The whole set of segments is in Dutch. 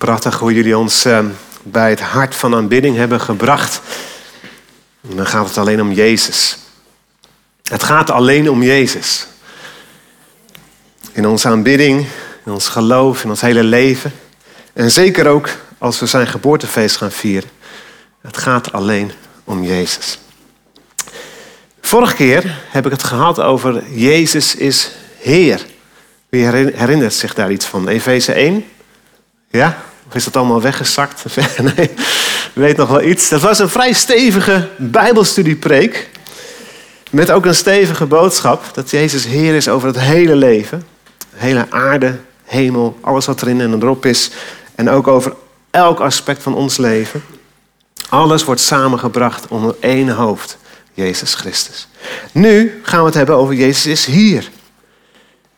Prachtig hoe jullie ons uh, bij het hart van aanbidding hebben gebracht. En dan gaat het alleen om Jezus. Het gaat alleen om Jezus. In onze aanbidding, in ons geloof, in ons hele leven. En zeker ook als we zijn geboortefeest gaan vieren. Het gaat alleen om Jezus. Vorige keer heb ik het gehad over Jezus is Heer. Wie herinnert zich daar iets van? Efeze 1? Ja? Of is dat allemaal weggezakt? Nee, weet nog wel iets. Dat was een vrij stevige Bijbelstudiepreek. Met ook een stevige boodschap dat Jezus Heer is over het hele leven. hele aarde, hemel, alles wat erin en erop is. En ook over elk aspect van ons leven. Alles wordt samengebracht onder één hoofd, Jezus Christus. Nu gaan we het hebben over Jezus is hier.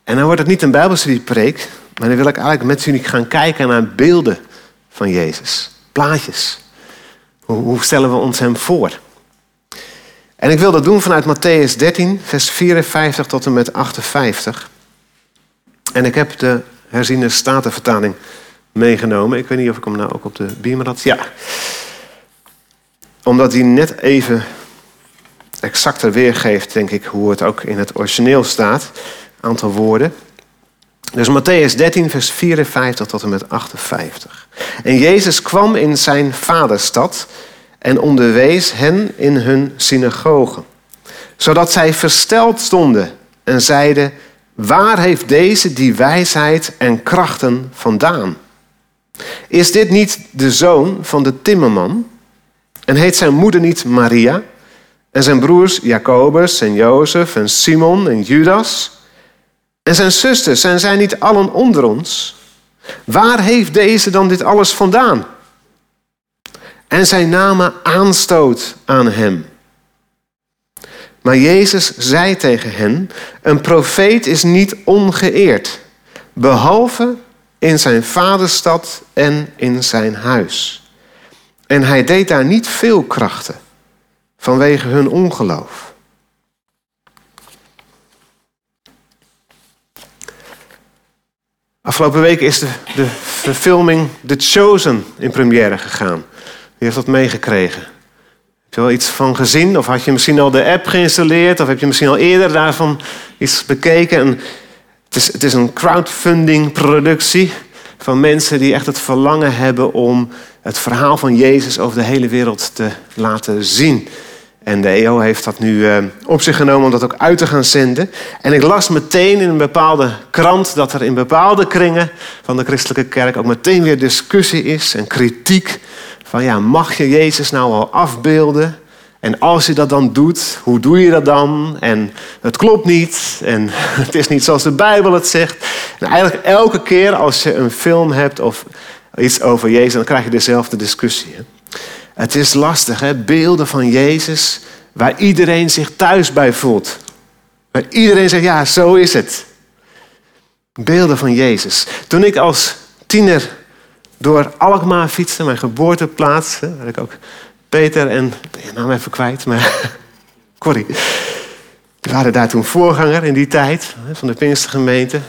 En dan wordt het niet een Bijbelstudiepreek, maar dan wil ik eigenlijk met jullie gaan kijken naar beelden van Jezus. Plaatjes. Hoe, stellen we ons hem voor? En ik wil dat doen vanuit Matthäus 13, vers 54 tot en met 58. En ik heb de herziene statenvertaling meegenomen. Ik weet niet of ik hem nou ook op de beamer had. Ja. Omdat die net even exacter weergeeft, denk ik, hoe het ook in het origineel staat. Aantal woorden. Dus Matthäus 13, vers 54 tot en met 58. En Jezus kwam in zijn vaderstad en onderwees hen in hun synagogen, zodat zij versteld stonden en zeiden: Waar heeft deze die wijsheid en krachten vandaan? Is dit niet de zoon van de timmerman? En heet zijn moeder niet Maria? En zijn broers Jacobus en Jozef en Simon en Judas? En zijn zusters, zijn zij niet allen onder ons? Waar heeft deze dan dit alles vandaan? En zij namen aanstoot aan hem. Maar Jezus zei tegen hen: Een profeet is niet ongeëerd, behalve in zijn vaderstad en in zijn huis. En hij deed daar niet veel krachten vanwege hun ongeloof. Afgelopen week is de, de verfilming The Chosen in première gegaan. Wie heeft dat meegekregen? Heb je wel iets van gezien? Of had je misschien al de app geïnstalleerd? Of heb je misschien al eerder daarvan iets bekeken? En het, is, het is een crowdfunding productie van mensen die echt het verlangen hebben om het verhaal van Jezus over de hele wereld te laten zien. En de EO heeft dat nu uh, op zich genomen om dat ook uit te gaan zenden. En ik las meteen in een bepaalde krant dat er in bepaalde kringen van de christelijke kerk ook meteen weer discussie is en kritiek. Van ja, mag je Jezus nou al afbeelden? En als je dat dan doet, hoe doe je dat dan? En het klopt niet. En het is niet zoals de Bijbel het zegt. En eigenlijk elke keer als je een film hebt of iets over Jezus, dan krijg je dezelfde discussie. Het is lastig, hè? beelden van Jezus waar iedereen zich thuis bij voelt. Waar iedereen zegt, ja, zo is het. Beelden van Jezus. Toen ik als tiener door Alkmaar fietste, mijn geboorteplaats, waar ik ook Peter en, ik naam even kwijt, maar Corrie. Die waren daar toen voorganger in die tijd van de Pinkstergemeente.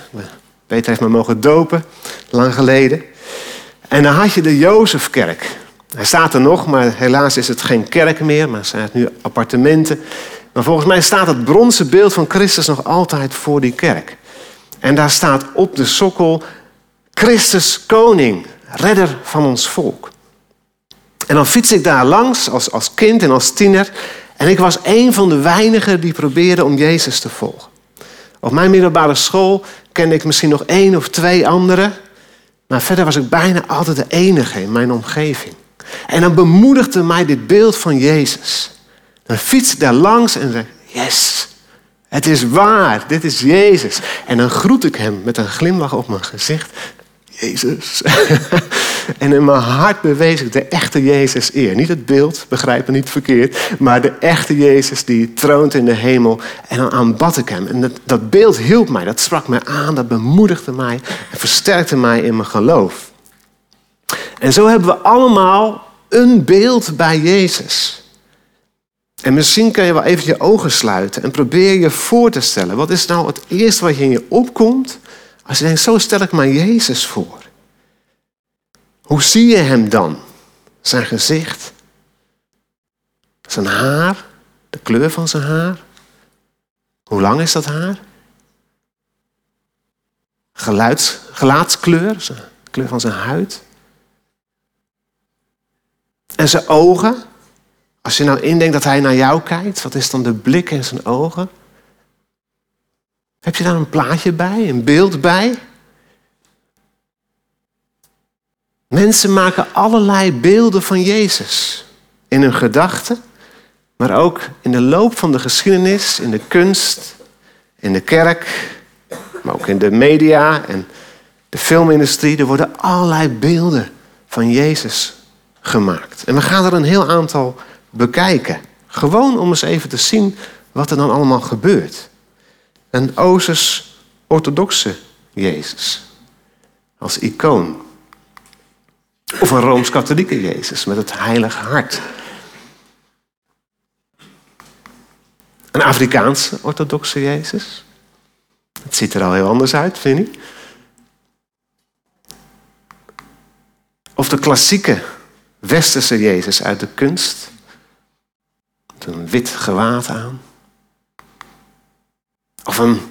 Peter heeft me mogen dopen, lang geleden. En dan had je de Jozefkerk. Hij staat er nog, maar helaas is het geen kerk meer, maar het zijn nu appartementen. Maar volgens mij staat het bronzen beeld van Christus nog altijd voor die kerk. En daar staat op de sokkel Christus koning, redder van ons volk. En dan fiets ik daar langs als, als kind en als tiener. En ik was een van de weinigen die probeerden om Jezus te volgen. Op mijn middelbare school kende ik misschien nog één of twee anderen. Maar verder was ik bijna altijd de enige in mijn omgeving. En dan bemoedigde mij dit beeld van Jezus. Dan fiets ik daar langs en zeg: Yes, het is waar, dit is Jezus. En dan groet ik hem met een glimlach op mijn gezicht. Jezus. en in mijn hart bewees ik de echte Jezus eer. Niet het beeld, begrijp me niet verkeerd, maar de echte Jezus die troont in de hemel. En dan aanbad ik hem. En dat, dat beeld hielp mij, dat sprak mij aan, dat bemoedigde mij en versterkte mij in mijn geloof. En zo hebben we allemaal een beeld bij Jezus. En misschien kan je wel even je ogen sluiten en probeer je voor te stellen. Wat is nou het eerste wat je in je opkomt als je denkt, zo stel ik mij Jezus voor. Hoe zie je hem dan? Zijn gezicht, zijn haar, de kleur van zijn haar. Hoe lang is dat haar? Geluids, gelaatskleur, de kleur van zijn huid. En zijn ogen. Als je nou indenkt dat hij naar jou kijkt, wat is dan de blik in zijn ogen? Heb je daar een plaatje bij, een beeld bij? Mensen maken allerlei beelden van Jezus in hun gedachten, maar ook in de loop van de geschiedenis, in de kunst, in de kerk, maar ook in de media en de filmindustrie. Er worden allerlei beelden van Jezus gemaakt. En we gaan er een heel aantal bekijken. Gewoon om eens even te zien wat er dan allemaal gebeurt. Een Oosters-orthodoxe Jezus als icoon. Of een Rooms-katholieke Jezus met het heilige hart. Een Afrikaanse orthodoxe Jezus. Het ziet er al heel anders uit, vind je? Of de klassieke westerse Jezus uit de kunst. Met een wit gewaad aan. Of een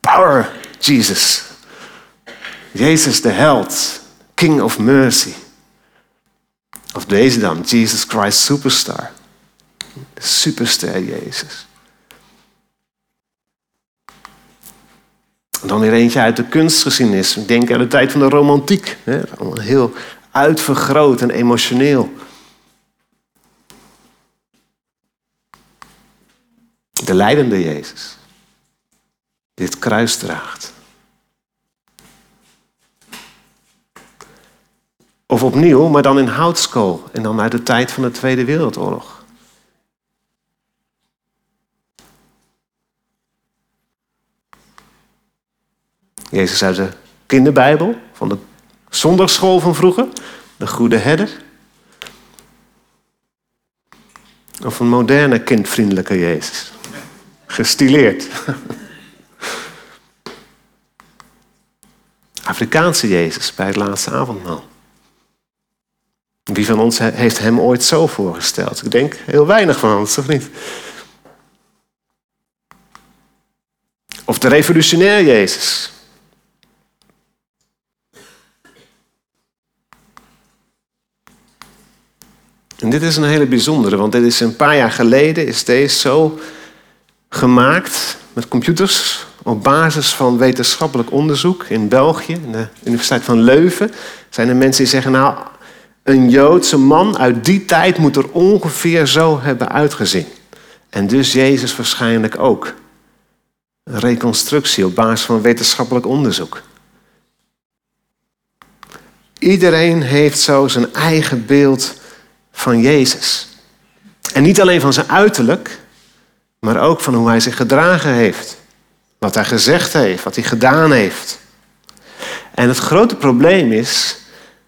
power Jesus. Jezus de held. King of mercy. Of deze dan, Jesus Christ Superstar. De superster Jezus. Dan weer eentje uit de kunstgeschiedenis. Ik denk aan de tijd van de romantiek. Allemaal heel uitvergroot en emotioneel. De leidende Jezus. Die het kruis draagt. Of opnieuw, maar dan in houtskool. En dan uit de tijd van de Tweede Wereldoorlog. Jezus uit de kinderbijbel, van de zondagschool van vroeger. De goede herder. Of een moderne kindvriendelijke Jezus. Gestileerd. Afrikaanse Jezus bij het laatste avondmaal. Wie van ons heeft hem ooit zo voorgesteld? Ik denk heel weinig van ons, of niet? Of de revolutionair Jezus. En dit is een hele bijzondere, want dit is een paar jaar geleden is deze zo gemaakt met computers op basis van wetenschappelijk onderzoek in België, in de Universiteit van Leuven. Zijn er mensen die zeggen, nou, een Joodse man uit die tijd moet er ongeveer zo hebben uitgezien. En dus Jezus waarschijnlijk ook. Een reconstructie op basis van wetenschappelijk onderzoek. Iedereen heeft zo zijn eigen beeld van Jezus. En niet alleen van zijn uiterlijk, maar ook van hoe hij zich gedragen heeft. Wat hij gezegd heeft, wat hij gedaan heeft. En het grote probleem is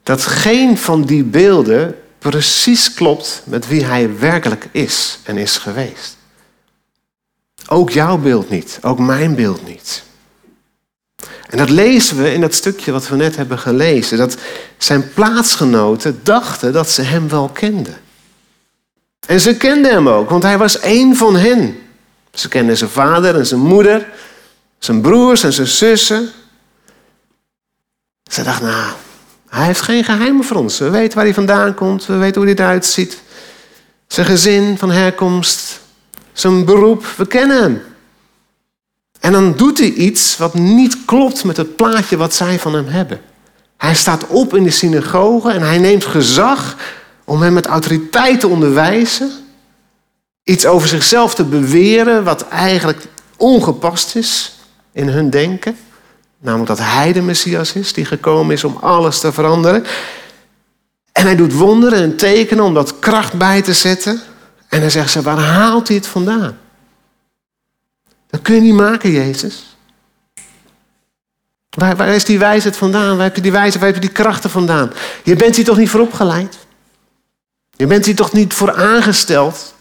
dat geen van die beelden precies klopt met wie hij werkelijk is en is geweest. Ook jouw beeld niet, ook mijn beeld niet. En dat lezen we in dat stukje wat we net hebben gelezen. Dat zijn plaatsgenoten dachten dat ze hem wel kenden. En ze kenden hem ook, want hij was één van hen. Ze kenden zijn vader en zijn moeder, zijn broers en zijn zussen. Ze dachten, nou, hij heeft geen geheimen voor ons. We weten waar hij vandaan komt, we weten hoe hij eruit ziet. Zijn gezin van herkomst, zijn beroep, we kennen hem. En dan doet hij iets wat niet klopt met het plaatje wat zij van hem hebben. Hij staat op in de synagoge en hij neemt gezag om hem met autoriteit te onderwijzen. Iets over zichzelf te beweren wat eigenlijk ongepast is in hun denken. Namelijk dat hij de Messias is die gekomen is om alles te veranderen. En hij doet wonderen en tekenen om dat kracht bij te zetten. En dan zegt ze, waar haalt hij het vandaan? Dat kun je niet maken, Jezus. Waar, waar is die wijsheid vandaan? Waar heb je die wijsheid, waar heb je die krachten vandaan? Je bent hier toch niet voor opgeleid? Je bent hier toch niet voor aangesteld?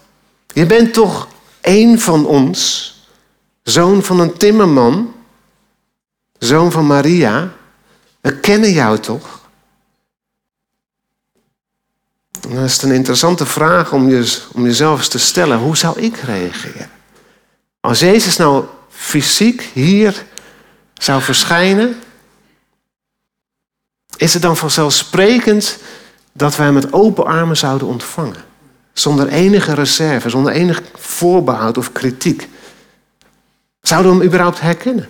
Je bent toch één van ons, zoon van een timmerman, zoon van Maria. We kennen jou toch? dan is een interessante vraag om, je, om jezelf te stellen. Hoe zou ik reageren? Als Jezus nou fysiek hier zou verschijnen, is het dan vanzelfsprekend dat wij met open armen zouden ontvangen? Zonder enige reserve, zonder enig voorbehoud of kritiek. Zouden we hem überhaupt herkennen?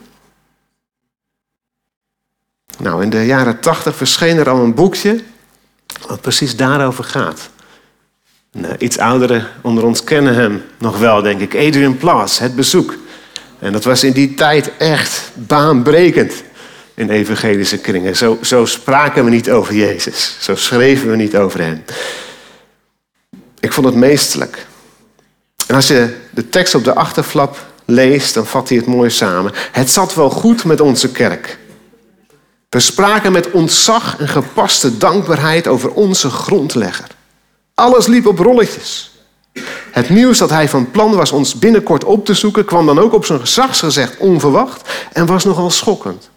Nou, in de jaren tachtig verscheen er al een boekje wat precies daarover gaat. Nou, iets ouderen onder ons kennen hem nog wel, denk ik. Adrian Plaas, Het Bezoek. En dat was in die tijd echt baanbrekend in evangelische kringen. Zo, zo spraken we niet over Jezus. Zo schreven we niet over hem. Ik vond het meestelijk. En als je de tekst op de achterflap leest, dan vat hij het mooi samen. Het zat wel goed met onze kerk. We spraken met ontzag en gepaste dankbaarheid over onze grondlegger. Alles liep op rolletjes. Het nieuws dat hij van plan was ons binnenkort op te zoeken, kwam dan ook op zijn gezagsgezegd onverwacht en was nogal schokkend.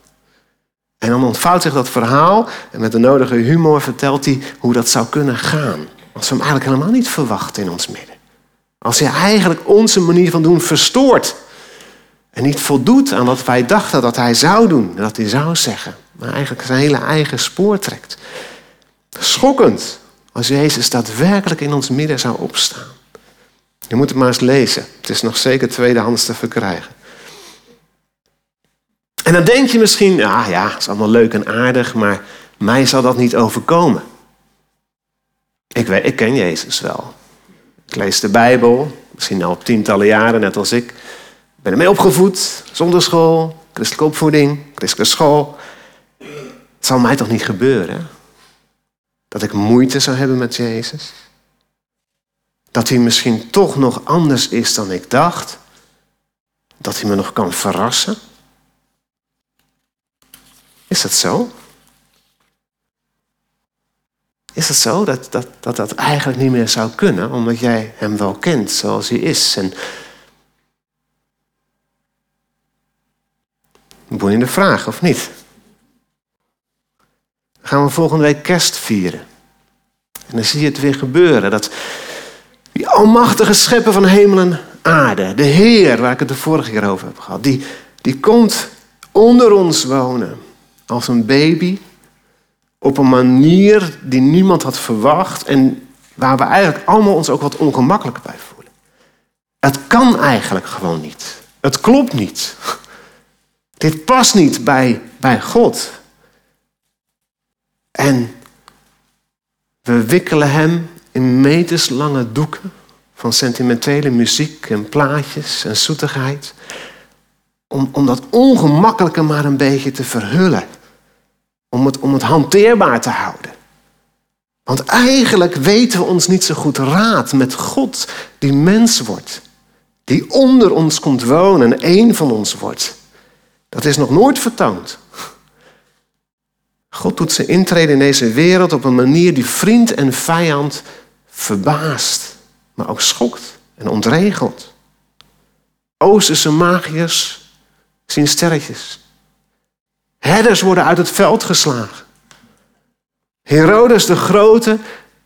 En dan ontvouwt zich dat verhaal en met de nodige humor vertelt hij hoe dat zou kunnen gaan. Als we hem eigenlijk helemaal niet verwachten in ons midden. Als hij eigenlijk onze manier van doen verstoort. En niet voldoet aan wat wij dachten dat hij zou doen, dat hij zou zeggen. Maar eigenlijk zijn hele eigen spoor trekt. Schokkend als Jezus daadwerkelijk in ons midden zou opstaan. Je moet het maar eens lezen. Het is nog zeker tweedehands te verkrijgen. En dan denk je misschien, ja, ja, het is allemaal leuk en aardig, maar mij zal dat niet overkomen. Ik, weet, ik ken Jezus wel. Ik lees de Bijbel, misschien al tientallen jaren, net als ik. Ik ben ermee opgevoed, zonder school, christelijke opvoeding, christelijke school. Het zal mij toch niet gebeuren? Dat ik moeite zou hebben met Jezus? Dat hij misschien toch nog anders is dan ik dacht? Dat hij me nog kan verrassen? Is dat zo? Is het zo dat dat, dat dat eigenlijk niet meer zou kunnen, omdat jij hem wel kent zoals hij is? En boeiende vraag, of niet? Gaan we volgende week kerst vieren. En dan zie je het weer gebeuren. Dat die almachtige schepper van hemel en aarde, de Heer, waar ik het de vorige keer over heb gehad, die, die komt onder ons wonen als een baby op een manier die niemand had verwacht en waar we eigenlijk allemaal ons ook wat ongemakkelijk bij voelen. Het kan eigenlijk gewoon niet. Het klopt niet. Dit past niet bij, bij God. En we wikkelen hem in meterslange doeken van sentimentele muziek en plaatjes en zoetigheid. Om, om dat ongemakkelijke maar een beetje te verhullen. Om het, om het hanteerbaar te houden. Want eigenlijk weten we ons niet zo goed raad met God die mens wordt. Die onder ons komt wonen en één van ons wordt. Dat is nog nooit vertoond. God doet zijn intrede in deze wereld op een manier die vriend en vijand verbaast, maar ook schokt en ontregelt. Oosterse magiërs zien sterretjes. Herders worden uit het veld geslagen. Herodes de Grote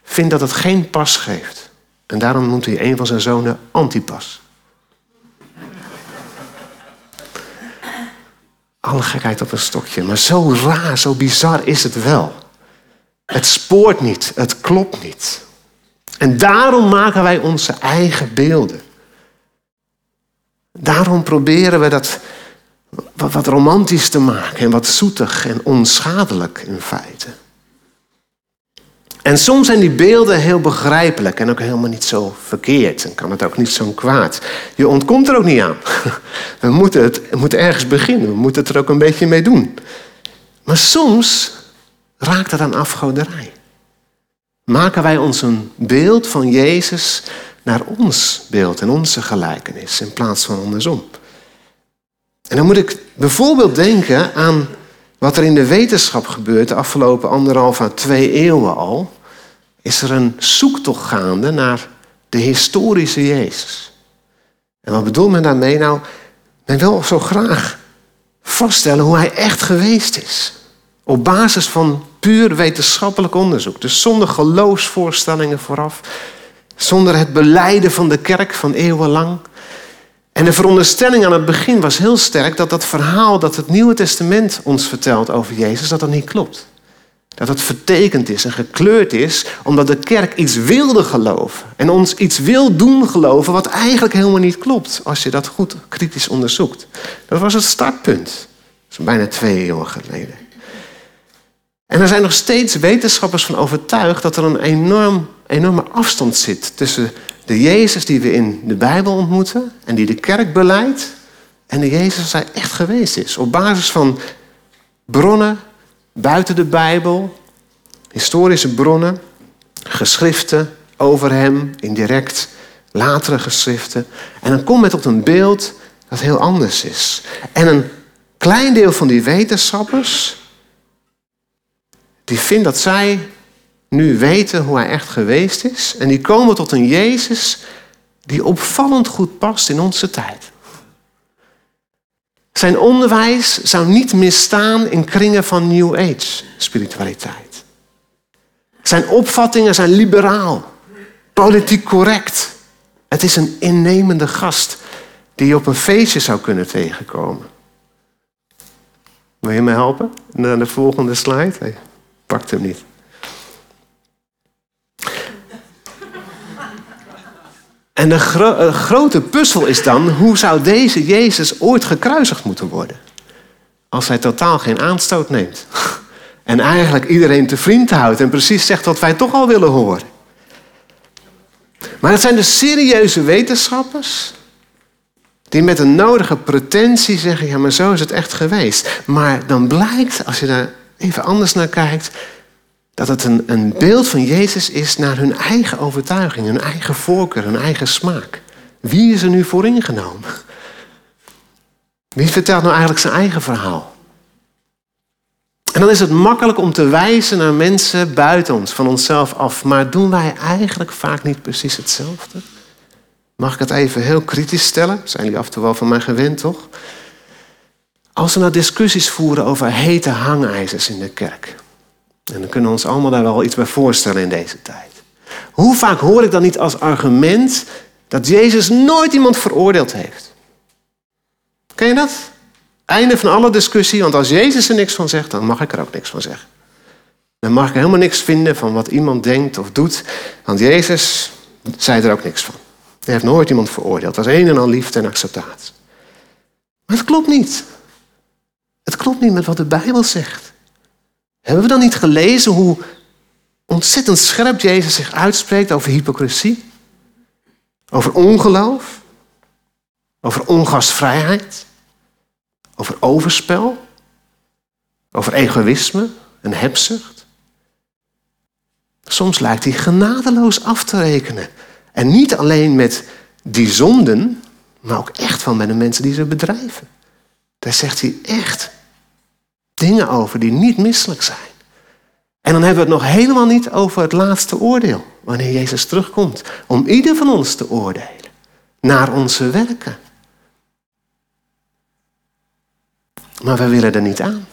vindt dat het geen pas geeft. En daarom noemt hij een van zijn zonen Antipas. Alle gekheid op een stokje. Maar zo raar, zo bizar is het wel. Het spoort niet, het klopt niet. En daarom maken wij onze eigen beelden. Daarom proberen we dat wat, romantisch te maken en wat zoetig en onschadelijk in feite. En soms zijn die beelden heel begrijpelijk en ook helemaal niet zo verkeerd. En kan het ook niet zo kwaad. Je ontkomt er ook niet aan. We moeten, het, we moeten ergens beginnen. We moeten het er ook een beetje mee doen. Maar soms raakt het aan afgoderij. Maken wij ons een beeld van Jezus naar ons beeld en onze gelijkenis in plaats van andersom. En dan moet ik bijvoorbeeld denken aan wat er in de wetenschap gebeurt de afgelopen anderhalf à twee eeuwen al. Is er een zoektocht gaande naar de historische Jezus. En wat bedoelt men daarmee? Nou, men wil zo graag vaststellen hoe hij echt geweest is. Op basis van Puur wetenschappelijk onderzoek. Dus zonder geloofsvoorstellingen vooraf. Zonder het beleiden van de kerk van eeuwenlang. En de veronderstelling aan het begin was heel sterk dat dat verhaal dat het Nieuwe Testament ons vertelt over Jezus, dat dat niet klopt. Dat het vertekend is en gekleurd is omdat de kerk iets wilde geloven. En ons iets wil doen geloven wat eigenlijk helemaal niet klopt. Als je dat goed kritisch onderzoekt. Dat was het startpunt. Is bijna twee eeuwen geleden. En er zijn nog steeds wetenschappers van overtuigd dat er een enorm, enorme afstand zit tussen de Jezus die we in de Bijbel ontmoeten en die de kerk beleidt en de Jezus als hij echt geweest is. Op basis van bronnen buiten de Bijbel, historische bronnen, geschriften over hem, indirect, latere geschriften. En dan komt men tot een beeld dat heel anders is. En een klein deel van die wetenschappers, die vindt dat zij nu weten hoe hij echt geweest is. En die komen tot een Jezus die opvallend goed past in onze tijd. Zijn onderwijs zou niet misstaan in kringen van New Age spiritualiteit. Zijn opvattingen zijn liberaal, politiek correct. Het is een innemende gast die je op een feestje zou kunnen tegenkomen. Wil je me helpen? Naar de volgende slide. Hij pakt hem niet. En de grote puzzel is dan, hoe zou deze Jezus ooit gekruisigd moeten worden? Als hij totaal geen aanstoot neemt. En eigenlijk iedereen te vriend houdt en precies zegt wat wij toch al willen horen. Maar het zijn de serieuze wetenschappers die met een nodige pretentie zeggen, ja maar zo is het echt geweest. Maar dan blijkt, als je daar even anders naar kijkt, dat het een, een beeld van Jezus is naar hun eigen overtuiging, hun eigen voorkeur, hun eigen smaak. Wie is er nu voor ingenomen? Wie vertelt nou eigenlijk zijn eigen verhaal? En dan is het makkelijk om te wijzen naar mensen buiten ons, van onszelf af. Maar doen wij eigenlijk vaak niet precies hetzelfde? Mag ik het even heel kritisch stellen? Zijn jullie af en toe wel van mij gewend, toch? Als we nou discussies voeren over hete hangijzers in de kerk. En dan kunnen we ons allemaal daar wel iets bij voorstellen in deze tijd. Hoe vaak hoor ik dan niet als argument dat Jezus nooit iemand veroordeeld heeft? Ken je dat? Einde van alle discussie, want als Jezus er niks van zegt, dan mag ik er ook niks van zeggen. Dan mag ik helemaal niks vinden van wat iemand denkt of doet, want Jezus zei er ook niks van. Hij heeft nooit iemand veroordeeld. Het was een en al liefde en acceptatie. Maar het klopt niet. Het klopt niet met wat de Bijbel zegt. Hebben we dan niet gelezen hoe ontzettend scherp Jezus zich uitspreekt over hypocrisie? Over ongeloof? Over ongastvrijheid? Over overspel? Over egoïsme en hebzucht? Soms lijkt hij genadeloos af te rekenen. En niet alleen met die zonden, maar ook echt van met de mensen die ze bedrijven. Daar zegt hij echt dingen over die niet misselijk zijn. En dan hebben we het nog helemaal niet over het laatste oordeel, wanneer Jezus terugkomt, om ieder van ons te oordelen naar onze werken. Maar we willen er niet aan.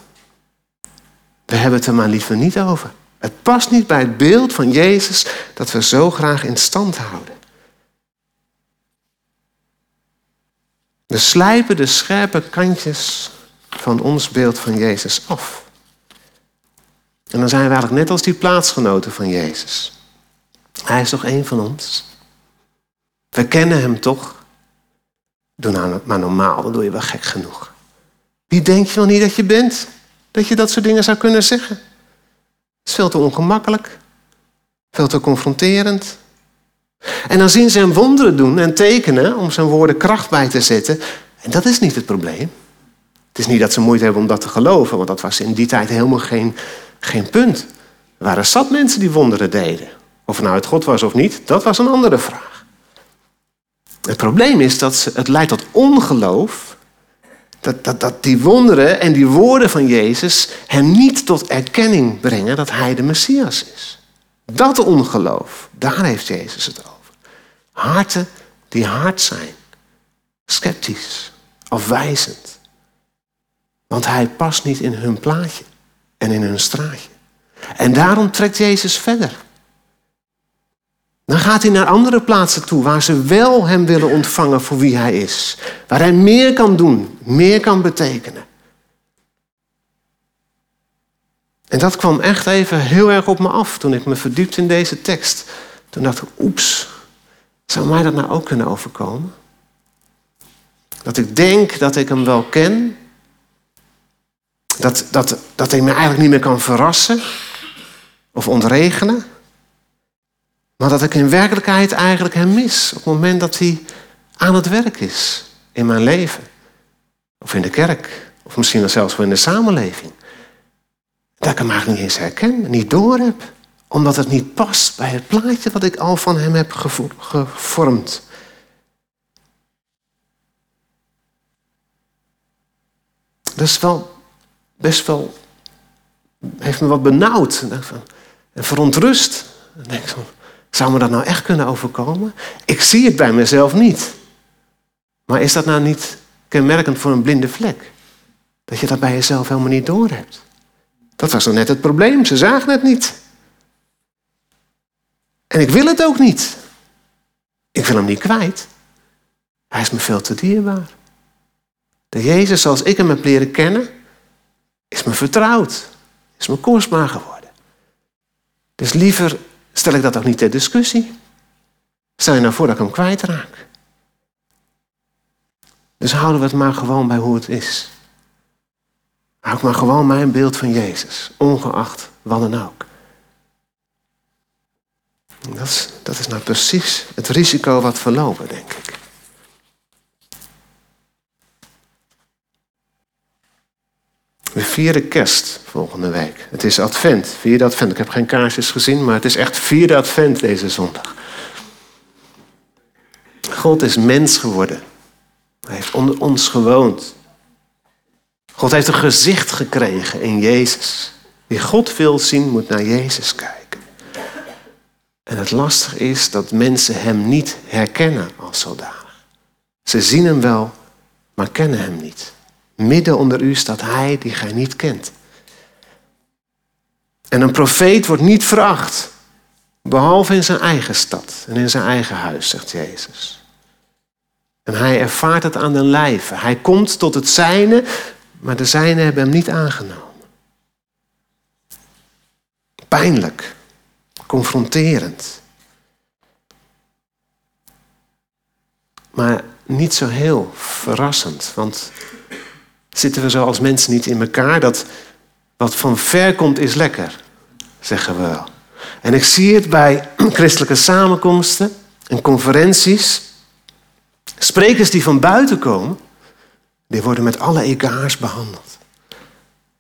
We hebben het er maar liever niet over. Het past niet bij het beeld van Jezus dat we zo graag in stand houden. We slijpen de scherpe kantjes van ons beeld van Jezus af. En dan zijn we eigenlijk net als die plaatsgenoten van Jezus. Hij is toch één van ons? We kennen hem toch? Doe nou maar normaal, dan doe je wel gek genoeg. Wie denk je wel niet dat je bent? Dat je dat soort dingen zou kunnen zeggen? Het is veel te ongemakkelijk. Veel te confronterend. En dan zien ze hem wonderen doen en tekenen om zijn woorden kracht bij te zetten. En dat is niet het probleem. Het is niet dat ze moeite hebben om dat te geloven, want dat was in die tijd helemaal geen, geen punt. Er waren zat mensen die wonderen deden. Of het nou uit God was of niet, dat was een andere vraag. Het probleem is dat het leidt tot ongeloof. Dat, dat, dat die wonderen en die woorden van Jezus hem niet tot erkenning brengen dat hij de Messias is. Dat ongeloof, daar heeft Jezus het over. Harten die hard zijn, sceptisch, afwijzend. Want hij past niet in hun plaatje en in hun straatje. En daarom trekt Jezus verder. Dan gaat hij naar andere plaatsen toe waar ze wel hem willen ontvangen voor wie hij is. Waar hij meer kan doen, meer kan betekenen. En dat kwam echt even heel erg op me af toen ik me verdiepte in deze tekst. Toen dacht ik, oeps, zou mij dat nou ook kunnen overkomen? Dat ik denk dat ik hem wel ken. Dat, dat, dat hij me eigenlijk niet meer kan verrassen of ontregenen. Maar dat ik in werkelijkheid eigenlijk hem mis op het moment dat hij aan het werk is in mijn leven. Of in de kerk. Of misschien zelfs wel in de samenleving. Dat ik hem eigenlijk niet eens herken, niet door heb. Omdat het niet past bij het plaatje wat ik al van hem heb gevormd. Dat is wel best wel, heeft me wat benauwd en verontrust. Dan denk van, zou me dat nou echt kunnen overkomen? Ik zie het bij mezelf niet. Maar is dat nou niet kenmerkend voor een blinde vlek? Dat je dat bij jezelf helemaal niet doorhebt. Dat was nog net het probleem. Ze zagen het niet. En ik wil het ook niet. Ik wil hem niet kwijt. Hij is me veel te dierbaar. De Jezus zoals ik hem heb leren kennen, is me vertrouwd. Is me kostbaar geworden. Dus liever stel ik dat ook niet ter discussie. Stel je nou voor dat ik hem kwijtraak. Dus houden we het maar gewoon bij hoe het is. Hou ik maar gewoon mijn beeld van Jezus, ongeacht wat dan ook. Dat is, dat is nou precies het risico wat we lopen, denk ik. We vieren kerst volgende week. Het is advent, vierde advent. Ik heb geen kaarsjes gezien, maar het is echt vierde advent deze zondag. God is mens geworden. Hij heeft onder ons gewoond. God heeft een gezicht gekregen in Jezus. Wie God wil zien, moet naar Jezus kijken. En het lastige is dat mensen hem niet herkennen als zodanig. Ze zien hem wel, maar kennen hem niet. Midden onder u staat hij die gij niet kent. En een profeet wordt niet veracht, behalve in zijn eigen stad en in zijn eigen huis, zegt Jezus. En hij ervaart het aan de lijve. Hij komt tot het zijne, maar de zijnen hebben hem niet aangenomen. Pijnlijk, confronterend. Maar niet zo heel verrassend, want zitten we zo als mensen niet in elkaar dat wat van ver komt is lekker, zeggen we wel. En ik zie het bij christelijke samenkomsten en conferenties. Sprekers die van buiten komen, die worden met alle egaars behandeld.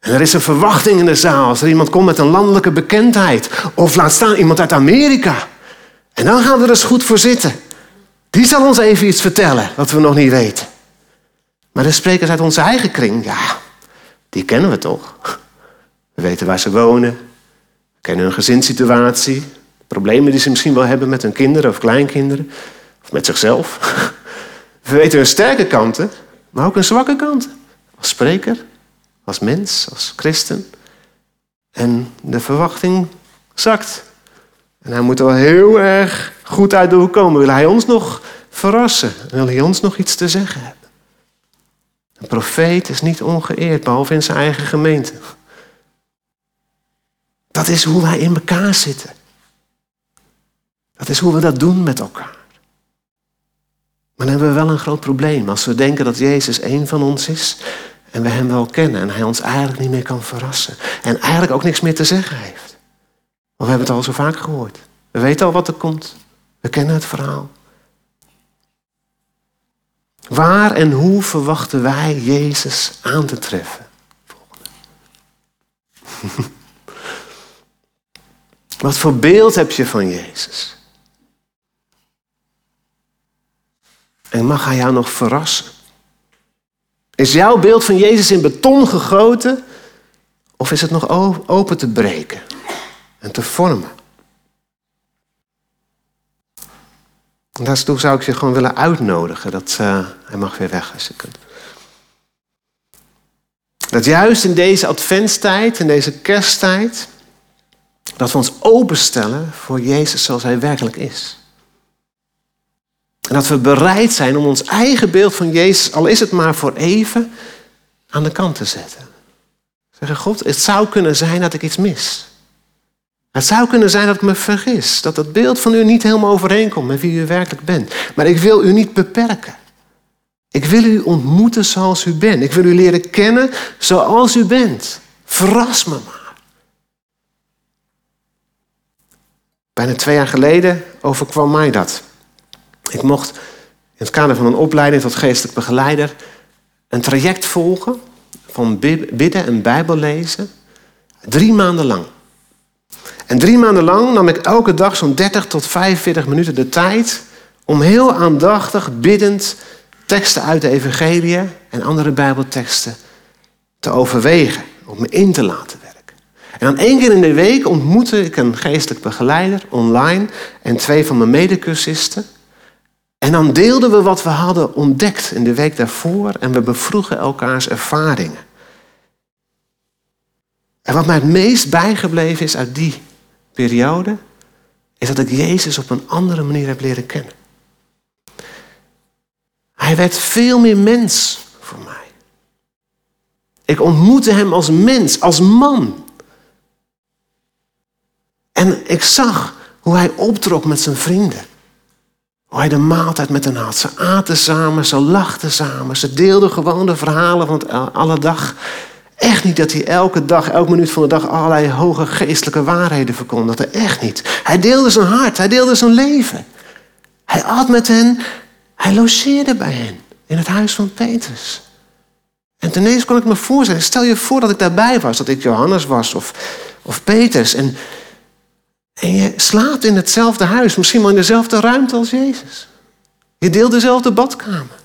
En er is een verwachting in de zaal als er iemand komt met een landelijke bekendheid. Of laat staan iemand uit Amerika. En dan gaan we er eens goed voor zitten. Die zal ons even iets vertellen wat we nog niet weten. Maar de sprekers uit onze eigen kring, ja, die kennen we toch. We weten waar ze wonen. We kennen hun gezinssituatie. Problemen die ze misschien wel hebben met hun kinderen of kleinkinderen. Of met zichzelf. We weten hun sterke kanten maar ook een zwakke kant. Als spreker, als mens, als christen. En de verwachting zakt. En hij moet wel heel erg goed uit de hoek komen. Wil hij ons nog verrassen? Wil hij ons nog iets te zeggen hebben? Een profeet is niet ongeëerd, behalve in zijn eigen gemeente. Dat is hoe wij in elkaar zitten. Dat is hoe we dat doen met elkaar. Maar dan hebben we wel een groot probleem als we denken dat Jezus één van ons is en we Hem wel kennen en Hij ons eigenlijk niet meer kan verrassen en eigenlijk ook niks meer te zeggen heeft. Want we hebben het al zo vaak gehoord. We weten al wat er komt. We kennen het verhaal. Waar en hoe verwachten wij Jezus aan te treffen? Wat voor beeld heb je van Jezus? En mag hij jou nog verrassen? Is jouw beeld van Jezus in beton gegoten? Of is het nog open te breken en te vormen? En daartoe zou ik je gewoon willen uitnodigen. Dat hij mag weer weg als je kunt. Dat juist in deze adventstijd, in deze kersttijd, Dat we ons openstellen voor Jezus zoals Hij werkelijk is. En dat we bereid zijn om ons eigen beeld van Jezus, al is het maar voor even, aan de kant te zetten. Zeggen, God, het zou kunnen zijn dat ik iets mis. Het zou kunnen zijn dat ik me vergis. Dat het beeld van u niet helemaal overeenkomt met wie u werkelijk bent. Maar ik wil u niet beperken. Ik wil u ontmoeten zoals u bent. Ik wil u leren kennen zoals u bent. Verras me maar. Bijna twee jaar geleden overkwam mij dat. Ik mocht in het kader van een opleiding tot geestelijk begeleider een traject volgen van bidden en Bijbel lezen. Drie maanden lang. En drie maanden lang nam ik elke dag zo'n 30 tot 45 minuten de tijd om heel aandachtig, biddend teksten uit de Evangelie en andere Bijbelteksten te overwegen, om me in te laten werken. En dan één keer in de week ontmoette ik een geestelijk begeleider online en twee van mijn medecursisten. En dan deelden we wat we hadden ontdekt in de week daarvoor en we bevroegen elkaars ervaringen. En wat mij het meest bijgebleven is uit die periode, is dat ik Jezus op een andere manier heb leren kennen. Hij werd veel meer mens voor mij. Ik ontmoette hem als mens, als man. En ik zag hoe hij optrok met zijn vrienden. Hoe hij de maaltijd met hen had. Ze aten samen, ze lachten samen. Ze deelden gewoon de verhalen van het alle dag. Echt niet dat hij elke dag, elke minuut van de dag allerlei hoge geestelijke waarheden verkondigde. Echt niet. Hij deelde zijn hart, hij deelde zijn leven. Hij at met hen, hij logeerde bij hen in het huis van Petrus. En ineens kon ik me voorstellen, stel je voor dat ik daarbij was, dat ik Johannes was of, of Petrus. En, en je slaapt in hetzelfde huis, misschien wel in dezelfde ruimte als Jezus. Je deelt dezelfde badkamer.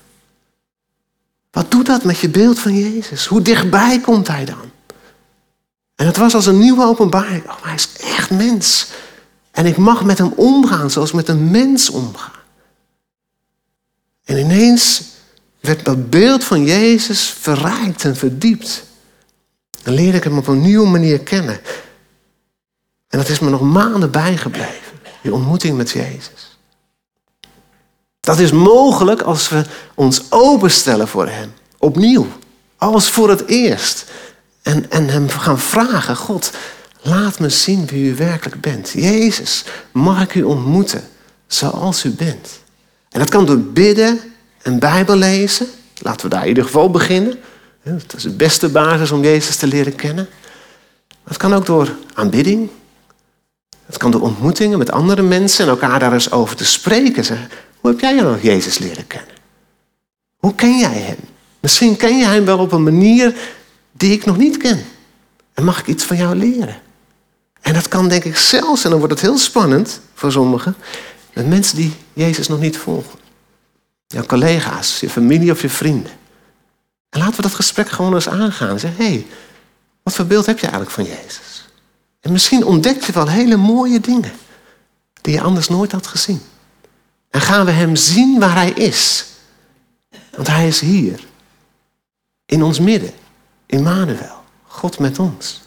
Wat doet dat met je beeld van Jezus? Hoe dichtbij komt hij dan? En het was als een nieuwe openbaring. Oh, hij is echt mens. En ik mag met hem omgaan zoals met een mens omgaan. En ineens werd dat beeld van Jezus verrijkt en verdiept. Dan leerde ik hem op een nieuwe manier kennen. En dat is me nog maanden bijgebleven. Die ontmoeting met Jezus. Dat is mogelijk als we ons openstellen voor Hem. Opnieuw. Als voor het eerst. En, en Hem gaan vragen. God, laat me zien wie U werkelijk bent. Jezus, mag ik U ontmoeten zoals U bent. En dat kan door bidden en Bijbel lezen. Laten we daar in ieder geval beginnen. Dat is de beste basis om Jezus te leren kennen. Dat kan ook door aanbidding. Dat kan door ontmoetingen met andere mensen en elkaar daar eens over te spreken. Hoe heb jij nog Jezus leren kennen? Hoe ken jij Hem? Misschien ken je Hem wel op een manier die ik nog niet ken. En mag ik iets van jou leren? En dat kan denk ik zelfs, en dan wordt het heel spannend voor sommigen, met mensen die Jezus nog niet volgen. Jouw collega's, je familie of je vrienden. En laten we dat gesprek gewoon eens aangaan. Zeg, hé, hey, wat voor beeld heb je eigenlijk van Jezus? En misschien ontdek je wel hele mooie dingen die je anders nooit had gezien. En gaan we Hem zien waar Hij is. Want Hij is hier. In ons midden. Immanuel. God met ons.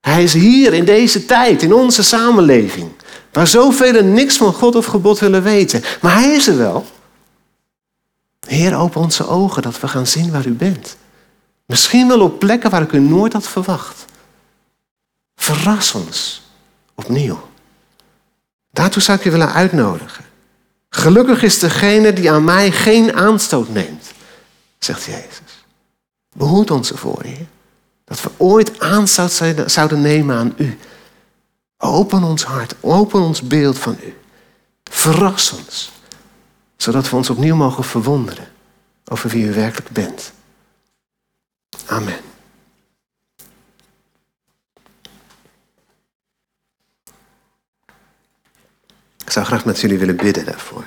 Hij is hier in deze tijd, in onze samenleving. Waar zoveel niks van God of gebod willen weten. Maar Hij is er wel. Heer, open onze ogen dat we gaan zien waar U bent. Misschien wel op plekken waar ik U nooit had verwacht. Verras ons opnieuw. Daartoe zou ik je willen uitnodigen. Gelukkig is degene die aan mij geen aanstoot neemt, zegt Jezus. Behoed ons ervoor. Dat we ooit aanstoot zouden nemen aan U. Open ons hart, open ons beeld van U. Verras ons, zodat we ons opnieuw mogen verwonderen over wie U werkelijk bent. Amen. Ik zou graag met jullie willen bidden daarvoor.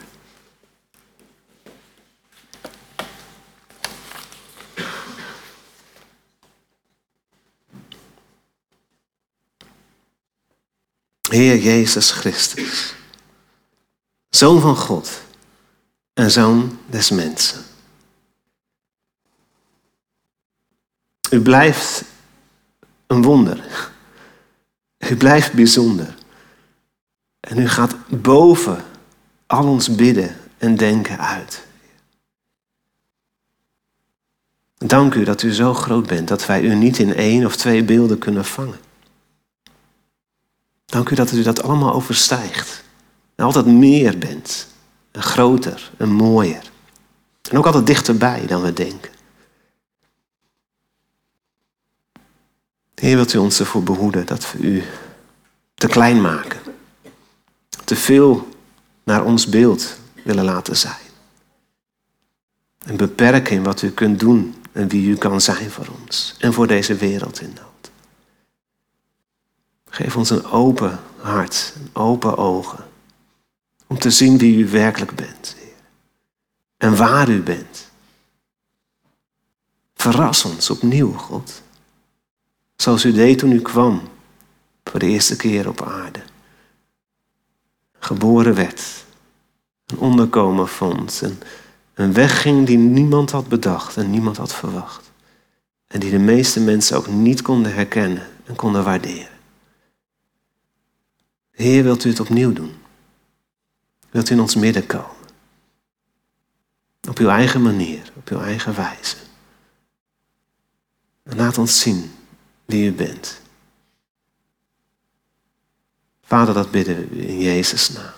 Heer Jezus Christus, Zoon van God en Zoon des mensen. U blijft een wonder. U blijft bijzonder. En u gaat boven al ons bidden en denken uit. Dank u dat u zo groot bent dat wij u niet in één of twee beelden kunnen vangen. Dank u dat u dat allemaal overstijgt. En altijd meer bent. En groter en mooier. En ook altijd dichterbij dan we denken. Heer, wilt u ons ervoor behoeden dat we u te klein maken. Te veel naar ons beeld willen laten zijn. En beperken in wat u kunt doen en wie u kan zijn voor ons en voor deze wereld in nood. Geef ons een open hart, open ogen, om te zien wie u werkelijk bent, Heer. En waar u bent. Verras ons opnieuw, God. Zoals u deed toen u kwam, voor de eerste keer op aarde. Geboren werd, een onderkomen vond, en een weg ging die niemand had bedacht en niemand had verwacht. En die de meeste mensen ook niet konden herkennen en konden waarderen. Heer, wilt u het opnieuw doen? Wilt u in ons midden komen? Op uw eigen manier, op uw eigen wijze. En laat ons zien wie u bent. Vader, dat bidden in Jezus' naam.